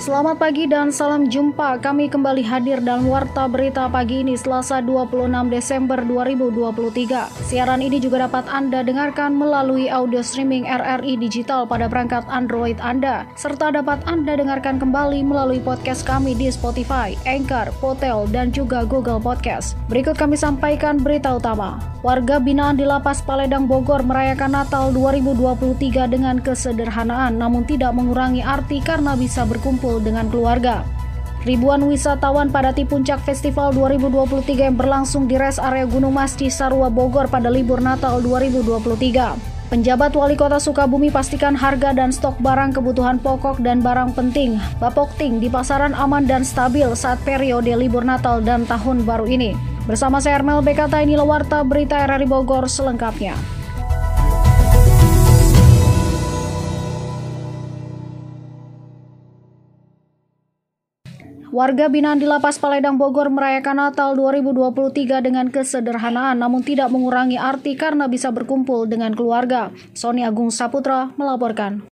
Selamat pagi dan salam jumpa. Kami kembali hadir dalam Warta Berita pagi ini Selasa 26 Desember 2023. Siaran ini juga dapat Anda dengarkan melalui audio streaming RRI Digital pada perangkat Android Anda, serta dapat Anda dengarkan kembali melalui podcast kami di Spotify, Anchor, Potel, dan juga Google Podcast. Berikut kami sampaikan berita utama. Warga binaan di Lapas Paledang Bogor merayakan Natal 2023 dengan kesederhanaan namun tidak mengurangi arti karena bisa berkumpul dengan keluarga. Ribuan wisatawan padati puncak Festival 2023 yang berlangsung di res area Gunung Mas Cisarua Bogor pada libur Natal 2023. Penjabat Wali Kota Sukabumi pastikan harga dan stok barang kebutuhan pokok dan barang penting Bapokting di pasaran aman dan stabil saat periode libur Natal dan Tahun Baru ini. Bersama saya Ermel Bekata ini Warta Berita RRI Bogor selengkapnya. Warga binaan di Lapas Paledang Bogor merayakan Natal 2023 dengan kesederhanaan namun tidak mengurangi arti karena bisa berkumpul dengan keluarga. Sony Agung Saputra melaporkan.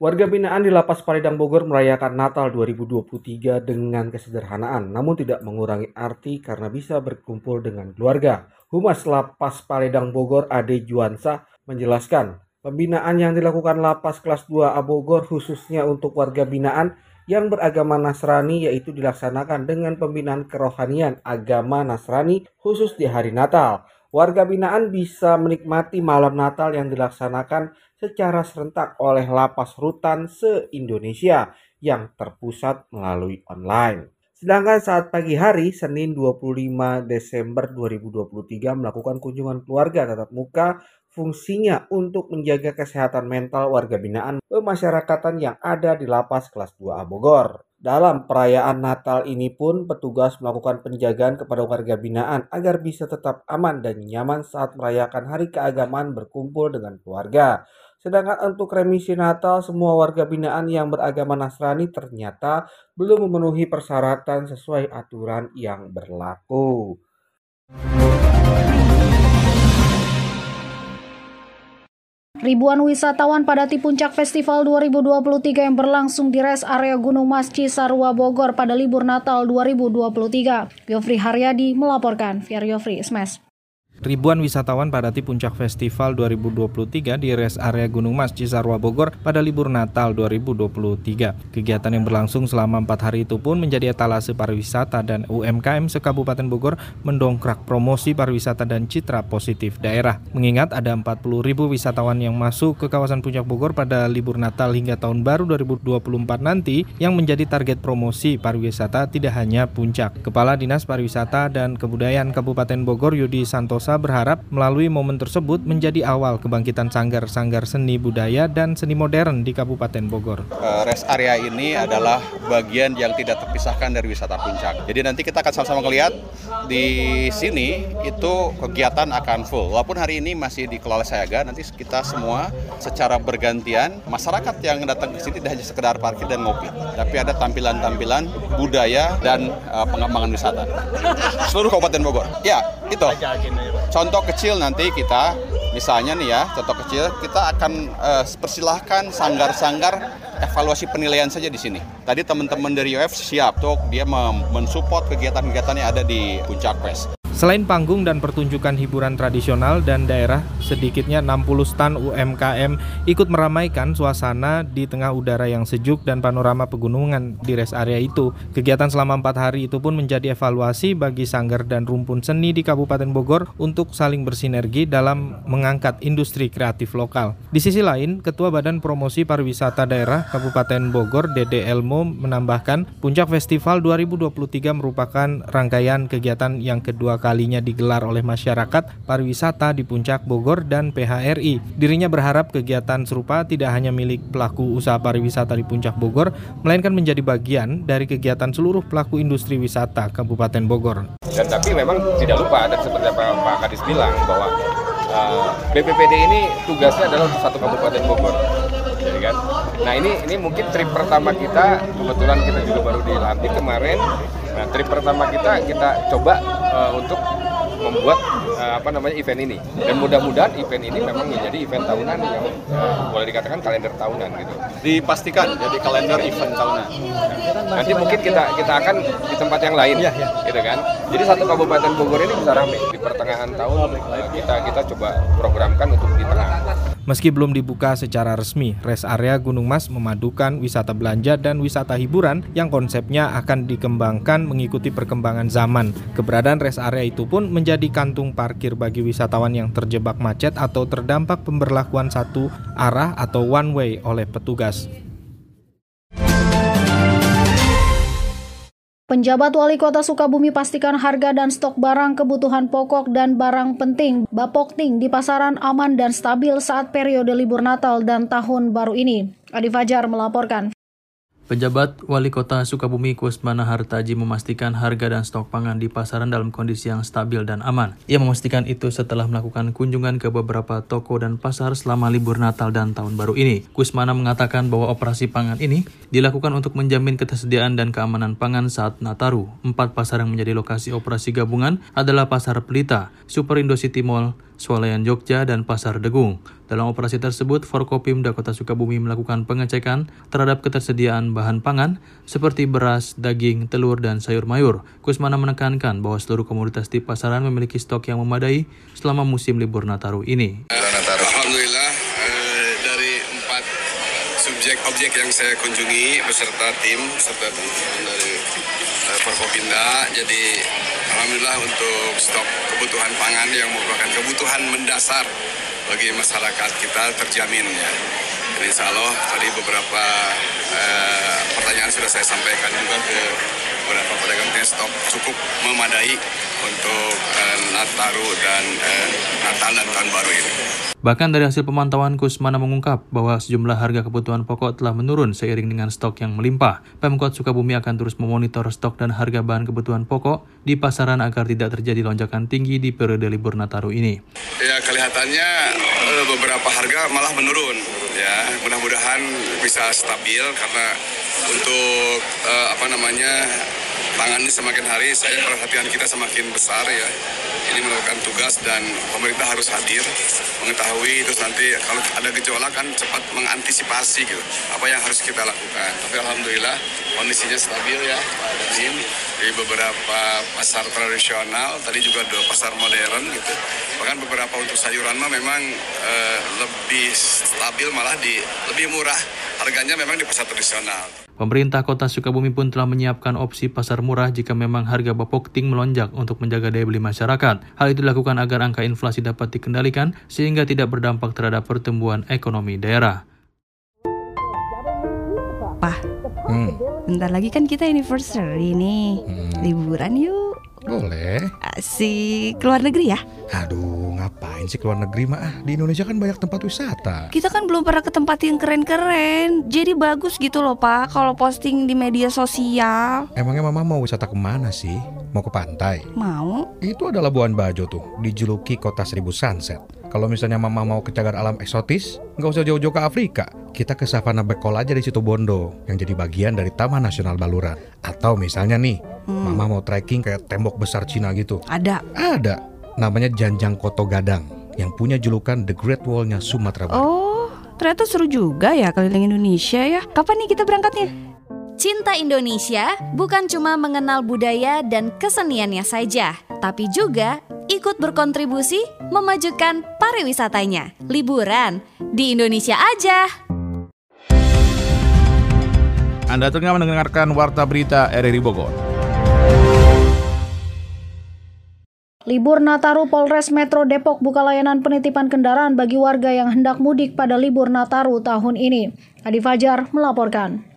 Warga binaan di Lapas Paledang Bogor merayakan Natal 2023 dengan kesederhanaan namun tidak mengurangi arti karena bisa berkumpul dengan keluarga. Humas Lapas Paledang Bogor Ade Juansa menjelaskan, pembinaan yang dilakukan Lapas kelas 2 A Bogor khususnya untuk warga binaan yang beragama Nasrani yaitu dilaksanakan dengan pembinaan kerohanian agama Nasrani khusus di hari Natal. Warga binaan bisa menikmati malam Natal yang dilaksanakan secara serentak oleh lapas rutan se-Indonesia yang terpusat melalui online. Sedangkan saat pagi hari, Senin 25 Desember 2023 melakukan kunjungan keluarga tatap muka fungsinya untuk menjaga kesehatan mental warga binaan pemasyarakatan yang ada di lapas kelas 2A Bogor. Dalam perayaan Natal ini pun petugas melakukan penjagaan kepada warga binaan agar bisa tetap aman dan nyaman saat merayakan hari keagamaan berkumpul dengan keluarga. Sedangkan untuk remisi Natal, semua warga binaan yang beragama Nasrani ternyata belum memenuhi persyaratan sesuai aturan yang berlaku. Ribuan wisatawan padati puncak Festival 2023 yang berlangsung di res area Gunung Mas Cisarua Bogor pada libur Natal 2023. Yofri Haryadi melaporkan. Via Yofri, Smash. Ribuan wisatawan padati puncak festival 2023 di res area Gunung Mas Cisarua Bogor pada libur Natal 2023. Kegiatan yang berlangsung selama empat hari itu pun menjadi etalase pariwisata dan UMKM sekabupaten Bogor mendongkrak promosi pariwisata dan citra positif daerah. Mengingat ada 40 ribu wisatawan yang masuk ke kawasan puncak Bogor pada libur Natal hingga tahun baru 2024 nanti yang menjadi target promosi pariwisata tidak hanya puncak. Kepala Dinas Pariwisata dan Kebudayaan Kabupaten Bogor Yudi Santosa berharap melalui momen tersebut menjadi awal kebangkitan sanggar-sanggar seni budaya dan seni modern di Kabupaten Bogor. Uh, rest area ini adalah bagian yang tidak terpisahkan dari wisata puncak. Jadi nanti kita akan sama-sama melihat di sini itu kegiatan akan full. Walaupun hari ini masih dikelola Sayaga, nanti kita semua secara bergantian masyarakat yang datang ke sini tidak hanya sekedar parkir dan ngopi, tapi ada tampilan-tampilan budaya dan uh, pengembangan wisata. Seluruh Kabupaten Bogor. Ya, itu. Contoh kecil nanti kita, misalnya nih ya, contoh kecil, kita akan uh, persilahkan sanggar-sanggar evaluasi penilaian saja di sini. Tadi teman-teman dari UF siap untuk dia mensupport kegiatan-kegiatan yang ada di Puncak Fest. Selain panggung dan pertunjukan hiburan tradisional dan daerah, sedikitnya 60 stan UMKM ikut meramaikan suasana di tengah udara yang sejuk dan panorama pegunungan di rest area itu. Kegiatan selama empat hari itu pun menjadi evaluasi bagi sanggar dan rumpun seni di Kabupaten Bogor untuk saling bersinergi dalam mengangkat industri kreatif lokal. Di sisi lain, Ketua Badan Promosi Pariwisata Daerah Kabupaten Bogor, Dede Elmo, menambahkan Puncak Festival 2023 merupakan rangkaian kegiatan yang kedua kalinya digelar oleh masyarakat pariwisata di Puncak Bogor dan PHRI. Dirinya berharap kegiatan serupa tidak hanya milik pelaku usaha pariwisata di Puncak Bogor, melainkan menjadi bagian dari kegiatan seluruh pelaku industri wisata Kabupaten Bogor. Dan tapi memang tidak lupa, dan seperti apa Pak Kadis bilang bahwa uh, BPPD ini tugasnya adalah satu Kabupaten Bogor, jadi kan Nah ini ini mungkin trip pertama kita kebetulan kita juga baru dilatih kemarin. Nah trip pertama kita kita coba uh, untuk membuat uh, apa namanya event ini. Dan mudah-mudahan event ini memang menjadi event tahunan yang uh, boleh dikatakan kalender tahunan gitu. Dipastikan jadi kalender event tahunan. Nanti mungkin kita kita akan di tempat yang lain ya, ya. gitu kan. Jadi satu kabupaten Bogor ini bisa ramai di pertengahan tahun uh, kita kita coba programkan untuk di tengah Meski belum dibuka secara resmi, rest area Gunung Mas memadukan wisata belanja dan wisata hiburan yang konsepnya akan dikembangkan mengikuti perkembangan zaman. Keberadaan rest area itu pun menjadi kantung parkir bagi wisatawan yang terjebak macet atau terdampak pemberlakuan satu arah atau one way oleh petugas. Penjabat Wali Kota Sukabumi pastikan harga dan stok barang kebutuhan pokok dan barang penting Bapokting di pasaran aman dan stabil saat periode libur Natal dan Tahun Baru ini. Adi Fajar melaporkan. Pejabat Wali Kota Sukabumi Kusmana Hartaji memastikan harga dan stok pangan di pasaran dalam kondisi yang stabil dan aman. Ia memastikan itu setelah melakukan kunjungan ke beberapa toko dan pasar selama libur Natal dan Tahun Baru ini. Kusmana mengatakan bahwa operasi pangan ini dilakukan untuk menjamin ketersediaan dan keamanan pangan saat Nataru. Empat pasar yang menjadi lokasi operasi gabungan adalah Pasar Pelita, Super Indo City Mall, Swalayan Jogja, dan Pasar Degung. Dalam operasi tersebut, Forkopimda Kota Sukabumi melakukan pengecekan terhadap ketersediaan bahan pangan seperti beras, daging, telur, dan sayur mayur. Kusmana menekankan bahwa seluruh komoditas di pasaran memiliki stok yang memadai selama musim libur Nataru ini. Alhamdulillah eh, dari empat subjek objek yang saya kunjungi beserta tim serta teman-teman dari eh, Forkopimda jadi Alhamdulillah untuk stok kebutuhan pangan yang merupakan kebutuhan mendasar bagi masyarakat kita terjamin ya. Dan insya Allah tadi beberapa eh, pertanyaan sudah saya sampaikan juga ke beberapa pedagang stok cukup memadai untuk eh, Nataru dan eh, Natal dan Tahun Baru ini. Bahkan dari hasil pemantauan Kusmana mengungkap bahwa sejumlah harga kebutuhan pokok telah menurun seiring dengan stok yang melimpah. Pemkot Sukabumi akan terus memonitor stok dan harga bahan kebutuhan pokok di pasaran agar tidak terjadi lonjakan tinggi di periode libur Nataru ini. Ya kelihatannya eh, beberapa harga malah menurun. Ya mudah-mudahan bisa stabil karena untuk uh, apa namanya pangan ini semakin hari saya perhatian kita semakin besar ya ini melakukan tugas dan pemerintah harus hadir mengetahui terus nanti kalau ada gejolak kan cepat mengantisipasi gitu apa yang harus kita lakukan. Tapi alhamdulillah kondisinya stabil ya Pak di beberapa pasar tradisional tadi juga ada pasar modern gitu. Bahkan beberapa untuk sayuran mah memang e, lebih stabil malah di lebih murah. Harganya memang di pasar tradisional. Pemerintah Kota Sukabumi pun telah menyiapkan opsi pasar murah jika memang harga bapokting melonjak untuk menjaga daya beli masyarakat. Hal itu dilakukan agar angka inflasi dapat dikendalikan sehingga tidak berdampak terhadap pertumbuhan ekonomi daerah. Pak, hmm. bentar lagi kan kita anniversary nih. Hmm. Liburan yuk. Boleh. Asik. Keluar negeri ya? Aduh, ngapain sih keluar negeri mah? Di Indonesia kan banyak tempat wisata. Kita kan belum pernah ke tempat yang keren-keren. Jadi bagus gitu loh, Pak, kalau posting di media sosial. Emangnya Mama mau wisata ke mana sih? Mau ke pantai? Mau. Itu adalah Labuan Bajo tuh, dijuluki kota seribu sunset. Kalau misalnya mama mau ke cagar alam eksotis, nggak usah jauh-jauh ke Afrika. Kita ke Savana Bekol aja di situ Bondo, yang jadi bagian dari Taman Nasional Baluran. Atau misalnya nih, hmm. mama mau trekking kayak tembok besar Cina gitu. Ada. Ada. Namanya Janjang Koto Gadang, yang punya julukan The Great Wall-nya Sumatera Barat. Oh, ternyata seru juga ya keliling Indonesia ya. Kapan nih kita berangkatnya? Cinta Indonesia bukan cuma mengenal budaya dan keseniannya saja, tapi juga ikut berkontribusi memajukan pariwisatanya. Liburan di Indonesia aja. Anda tengah mendengarkan Warta Berita RRI Bogor. Libur Nataru Polres Metro Depok buka layanan penitipan kendaraan bagi warga yang hendak mudik pada libur Nataru tahun ini. Adi Fajar melaporkan.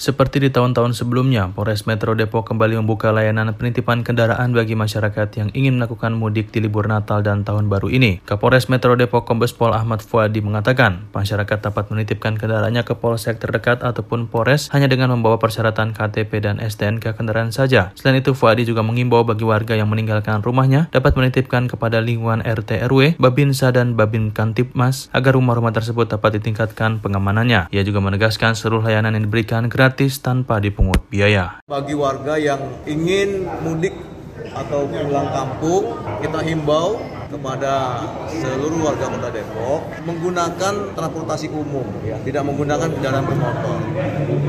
Seperti di tahun-tahun sebelumnya, Polres Metro Depok kembali membuka layanan penitipan kendaraan bagi masyarakat yang ingin melakukan mudik di libur Natal dan Tahun Baru ini. Kapolres Metro Depok Kombes Pol Ahmad Fuadi mengatakan, masyarakat dapat menitipkan kendaraannya ke polsek terdekat ataupun Polres hanya dengan membawa persyaratan KTP dan STNK kendaraan saja. Selain itu, Fuadi juga mengimbau bagi warga yang meninggalkan rumahnya dapat menitipkan kepada lingkungan RT RW, Babinsa dan Babin Kantipmas agar rumah-rumah tersebut dapat ditingkatkan pengamanannya. Ia juga menegaskan seluruh layanan yang diberikan gratis gratis tanpa dipungut biaya. Bagi warga yang ingin mudik atau pulang kampung, kita himbau kepada seluruh warga Kota Depok menggunakan transportasi umum ya, tidak menggunakan kendaraan bermotor.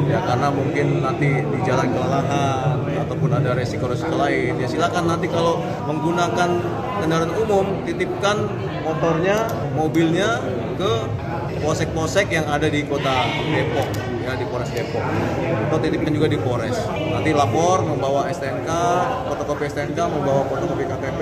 Ya karena mungkin nanti di jalan kelelahan ataupun ada resiko-resiko lain. Ya silakan nanti kalau menggunakan kendaraan umum titipkan motornya, mobilnya ke posek-posek yang ada di Kota Depok ya di Polres Depok. Atau titipkan juga di Polres. Nanti lapor membawa STNK, fotokopi STNK, membawa fotokopi KTP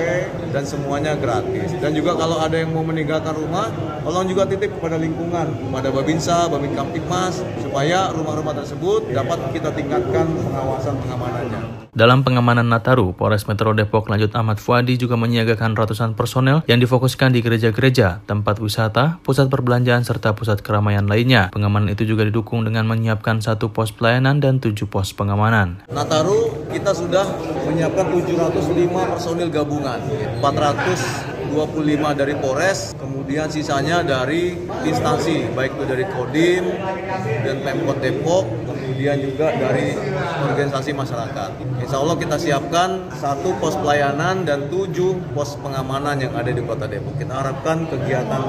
dan semuanya gratis. Dan juga kalau ada yang mau meninggalkan rumah, tolong juga titip kepada lingkungan, kepada Babinsa, Babin Kamtipmas supaya rumah-rumah tersebut dapat kita tingkatkan pengawasan pengamanannya. Dalam pengamanan Nataru, Polres Metro Depok lanjut Ahmad Fuadi juga menyiagakan ratusan personel yang difokuskan di gereja-gereja, tempat wisata, pusat perbelanjaan, serta pusat keramaian lainnya. Pengamanan itu juga didukung dengan menyiapkan satu pos pelayanan dan tujuh pos pengamanan. Nataru kita sudah menyiapkan 705 personil gabungan, 425 dari Polres, kemudian sisanya dari instansi, baik itu dari Kodim dan Pemkot Depok, kemudian juga dari organisasi masyarakat. Insya Allah kita siapkan satu pos pelayanan dan tujuh pos pengamanan yang ada di Kota Depok. Kita harapkan kegiatan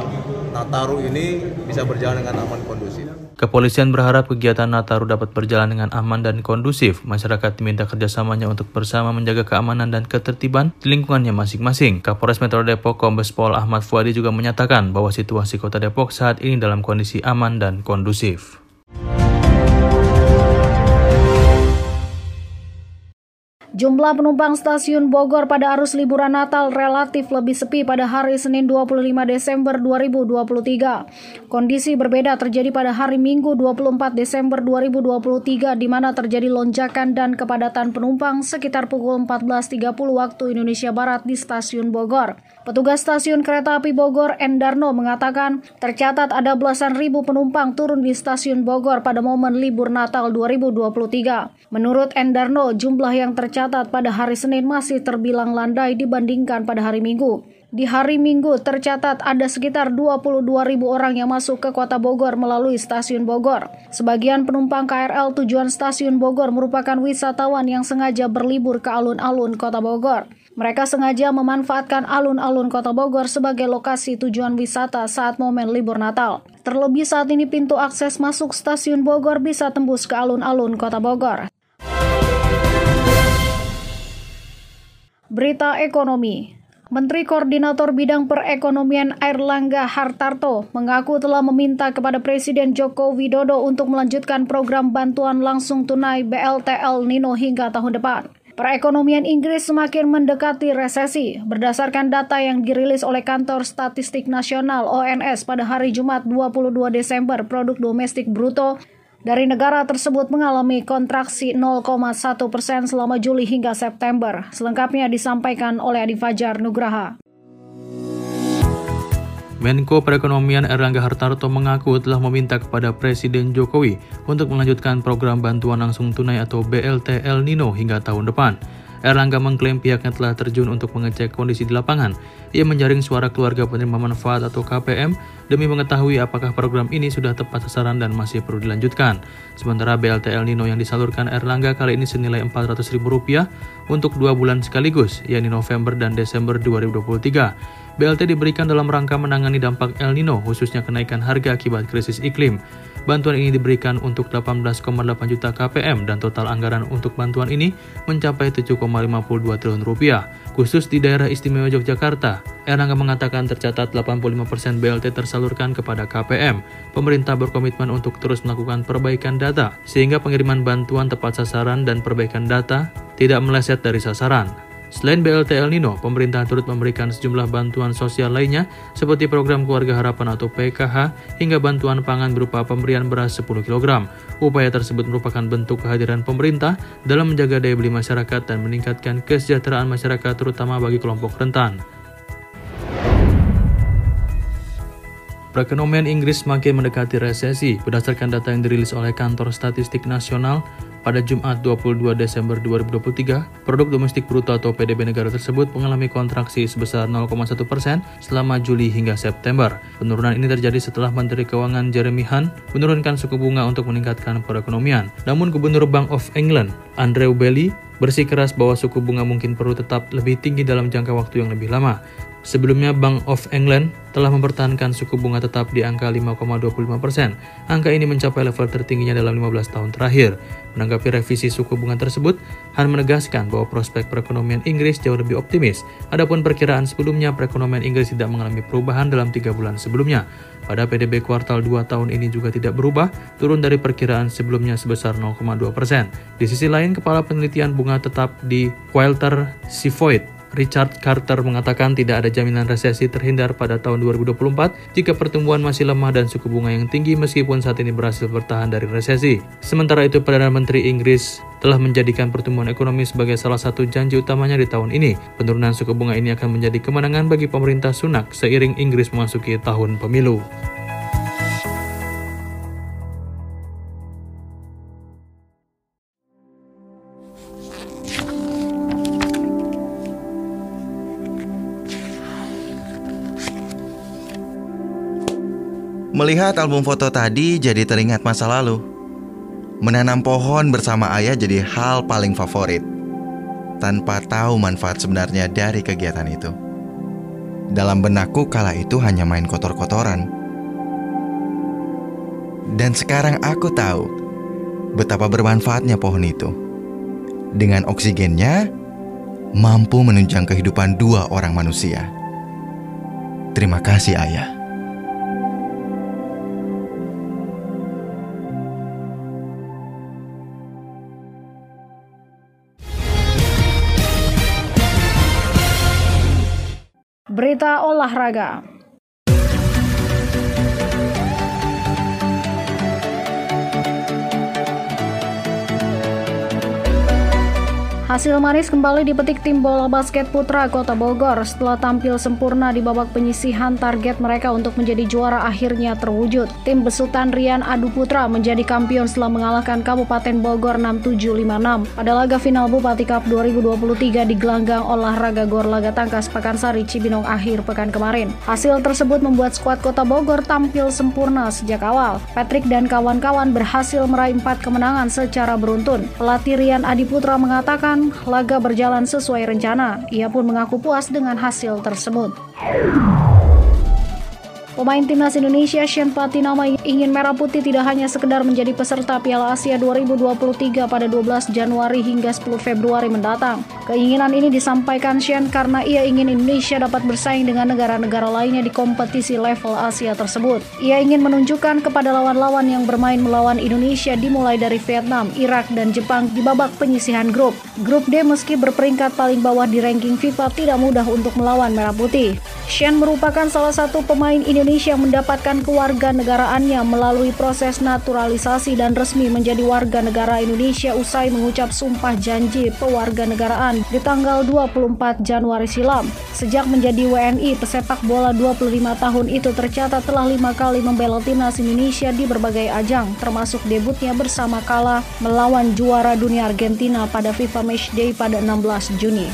Nataru ini bisa berjalan dengan aman kondusif. Kepolisian berharap kegiatan Nataru dapat berjalan dengan aman dan kondusif. Masyarakat diminta kerjasamanya untuk bersama menjaga keamanan dan ketertiban di lingkungannya masing-masing. Kapolres Metro Depok Kombes Pol Ahmad Fuadi juga menyatakan bahwa situasi kota Depok saat ini dalam kondisi aman dan kondusif. Jumlah penumpang stasiun Bogor pada arus liburan Natal relatif lebih sepi pada hari Senin 25 Desember 2023. Kondisi berbeda terjadi pada hari Minggu 24 Desember 2023 di mana terjadi lonjakan dan kepadatan penumpang sekitar pukul 14.30 waktu Indonesia Barat di stasiun Bogor. Petugas stasiun kereta api Bogor Endarno mengatakan tercatat ada belasan ribu penumpang turun di stasiun Bogor pada momen libur Natal 2023. Menurut Endarno, jumlah yang tercatat pada hari Senin masih terbilang landai dibandingkan pada hari Minggu. Di hari Minggu tercatat ada sekitar 22 ribu orang yang masuk ke kota Bogor melalui stasiun Bogor. Sebagian penumpang KRL tujuan stasiun Bogor merupakan wisatawan yang sengaja berlibur ke alun-alun kota Bogor. Mereka sengaja memanfaatkan alun-alun kota Bogor sebagai lokasi tujuan wisata saat momen libur Natal. Terlebih saat ini pintu akses masuk stasiun Bogor bisa tembus ke alun-alun kota Bogor. Berita Ekonomi Menteri Koordinator Bidang Perekonomian Airlangga Hartarto mengaku telah meminta kepada Presiden Joko Widodo untuk melanjutkan program bantuan langsung tunai BLTL Nino hingga tahun depan. Perekonomian Inggris semakin mendekati resesi. Berdasarkan data yang dirilis oleh Kantor Statistik Nasional ONS pada hari Jumat 22 Desember, produk domestik bruto dari negara tersebut mengalami kontraksi 0,1 persen selama Juli hingga September. Selengkapnya disampaikan oleh Adi Fajar Nugraha. Menko Perekonomian Erlangga Hartarto mengaku telah meminta kepada Presiden Jokowi untuk melanjutkan program bantuan langsung tunai atau BLT El Nino hingga tahun depan. Erlangga mengklaim pihaknya telah terjun untuk mengecek kondisi di lapangan. Ia menjaring suara keluarga penerima manfaat atau KPM demi mengetahui apakah program ini sudah tepat sasaran dan masih perlu dilanjutkan. Sementara BLT El Nino yang disalurkan Erlangga kali ini senilai Rp400.000 untuk dua bulan sekaligus, yakni November dan Desember 2023. BLT diberikan dalam rangka menangani dampak El Nino, khususnya kenaikan harga akibat krisis iklim. Bantuan ini diberikan untuk 18,8 juta KPM dan total anggaran untuk bantuan ini mencapai 7,52 triliun rupiah. Khusus di daerah istimewa Yogyakarta, Erlangga mengatakan tercatat 85% BLT tersalurkan kepada KPM. Pemerintah berkomitmen untuk terus melakukan perbaikan data, sehingga pengiriman bantuan tepat sasaran dan perbaikan data tidak meleset dari sasaran. Selain BLT El Nino, pemerintah turut memberikan sejumlah bantuan sosial lainnya seperti program Keluarga Harapan atau PKH hingga bantuan pangan berupa pemberian beras 10 kg. Upaya tersebut merupakan bentuk kehadiran pemerintah dalam menjaga daya beli masyarakat dan meningkatkan kesejahteraan masyarakat terutama bagi kelompok rentan. Perekonomian Inggris semakin mendekati resesi. Berdasarkan data yang dirilis oleh Kantor Statistik Nasional, pada Jumat 22 Desember 2023, produk domestik bruto atau PDB negara tersebut mengalami kontraksi sebesar 0,1 persen selama Juli hingga September. Penurunan ini terjadi setelah Menteri Keuangan Jeremy Hunt menurunkan suku bunga untuk meningkatkan perekonomian. Namun Gubernur Bank of England, Andrew Bailey, bersikeras bahwa suku bunga mungkin perlu tetap lebih tinggi dalam jangka waktu yang lebih lama. Sebelumnya Bank of England telah mempertahankan suku bunga tetap di angka 5,25 persen. Angka ini mencapai level tertingginya dalam 15 tahun terakhir. Menanggapi revisi suku bunga tersebut, Han menegaskan bahwa prospek perekonomian Inggris jauh lebih optimis. Adapun perkiraan sebelumnya perekonomian Inggris tidak mengalami perubahan dalam tiga bulan sebelumnya. Pada PDB kuartal 2 tahun ini juga tidak berubah, turun dari perkiraan sebelumnya sebesar 0,2 persen. Di sisi lain, Kepala Penelitian Bunga tetap di Quilter Sivoid Richard Carter mengatakan tidak ada jaminan resesi terhindar pada tahun 2024 jika pertumbuhan masih lemah dan suku bunga yang tinggi meskipun saat ini berhasil bertahan dari resesi. Sementara itu, Perdana Menteri Inggris telah menjadikan pertumbuhan ekonomi sebagai salah satu janji utamanya di tahun ini. Penurunan suku bunga ini akan menjadi kemenangan bagi pemerintah Sunak seiring Inggris memasuki tahun pemilu. Melihat album foto tadi jadi teringat masa lalu. Menanam pohon bersama ayah jadi hal paling favorit. Tanpa tahu manfaat sebenarnya dari kegiatan itu. Dalam benakku kala itu hanya main kotor-kotoran. Dan sekarang aku tahu betapa bermanfaatnya pohon itu. Dengan oksigennya, mampu menunjang kehidupan dua orang manusia. Terima kasih, Ayah. Berita olahraga. Hasil manis kembali dipetik tim bola basket putra Kota Bogor setelah tampil sempurna di babak penyisihan target mereka untuk menjadi juara akhirnya terwujud. Tim besutan Rian Adu Putra menjadi kampion setelah mengalahkan Kabupaten Bogor 6756 pada laga final Bupati Cup 2023 di gelanggang olahraga Gor Laga Tangkas Pakansari Cibinong akhir pekan kemarin. Hasil tersebut membuat skuad Kota Bogor tampil sempurna sejak awal. Patrick dan kawan-kawan berhasil meraih empat kemenangan secara beruntun. Pelatih Rian Adi Putra mengatakan laga berjalan sesuai rencana. Ia pun mengaku puas dengan hasil tersebut. Pemain timnas Indonesia Shen Patinama ingin Merah Putih tidak hanya sekedar menjadi peserta Piala Asia 2023 pada 12 Januari hingga 10 Februari mendatang. Keinginan ini disampaikan Shen karena ia ingin Indonesia dapat bersaing dengan negara-negara lainnya di kompetisi level Asia tersebut. Ia ingin menunjukkan kepada lawan-lawan yang bermain melawan Indonesia dimulai dari Vietnam, Irak, dan Jepang di babak penyisihan grup. Grup D meski berperingkat paling bawah di ranking FIFA tidak mudah untuk melawan Merah Putih. Shen merupakan salah satu pemain Indonesia Indonesia mendapatkan kewarganegaraannya melalui proses naturalisasi dan resmi menjadi warga negara Indonesia usai mengucap sumpah janji pewarganegaraan di tanggal 24 Januari silam. Sejak menjadi WNI, pesepak bola 25 tahun itu tercatat telah lima kali membela timnas Indonesia di berbagai ajang, termasuk debutnya bersama Kala melawan juara dunia Argentina pada FIFA Matchday pada 16 Juni.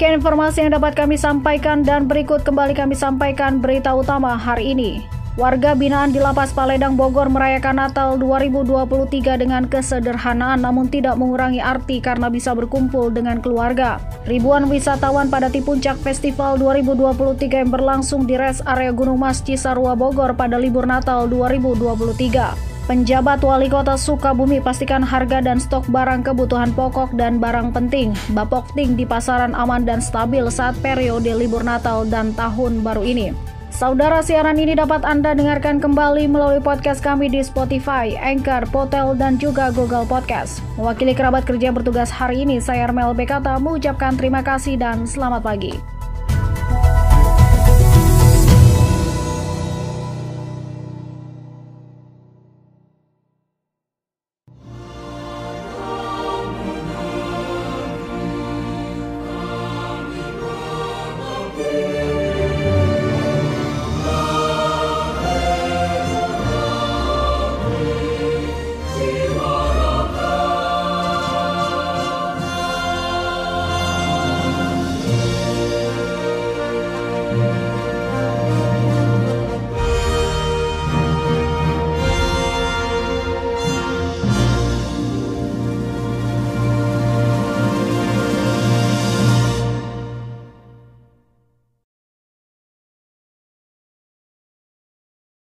Demikian informasi yang dapat kami sampaikan dan berikut kembali kami sampaikan berita utama hari ini. Warga binaan di Lapas Paledang Bogor merayakan Natal 2023 dengan kesederhanaan namun tidak mengurangi arti karena bisa berkumpul dengan keluarga. Ribuan wisatawan pada Puncak Festival 2023 yang berlangsung di res area Gunung Mas Cisarua Bogor pada libur Natal 2023. Penjabat Wali Kota Sukabumi pastikan harga dan stok barang kebutuhan pokok dan barang penting Bapokting di pasaran aman dan stabil saat periode libur Natal dan Tahun Baru ini. Saudara siaran ini dapat Anda dengarkan kembali melalui podcast kami di Spotify, Anchor, Potel, dan juga Google Podcast. Mewakili kerabat kerja bertugas hari ini, saya Armel Bekata mengucapkan terima kasih dan selamat pagi.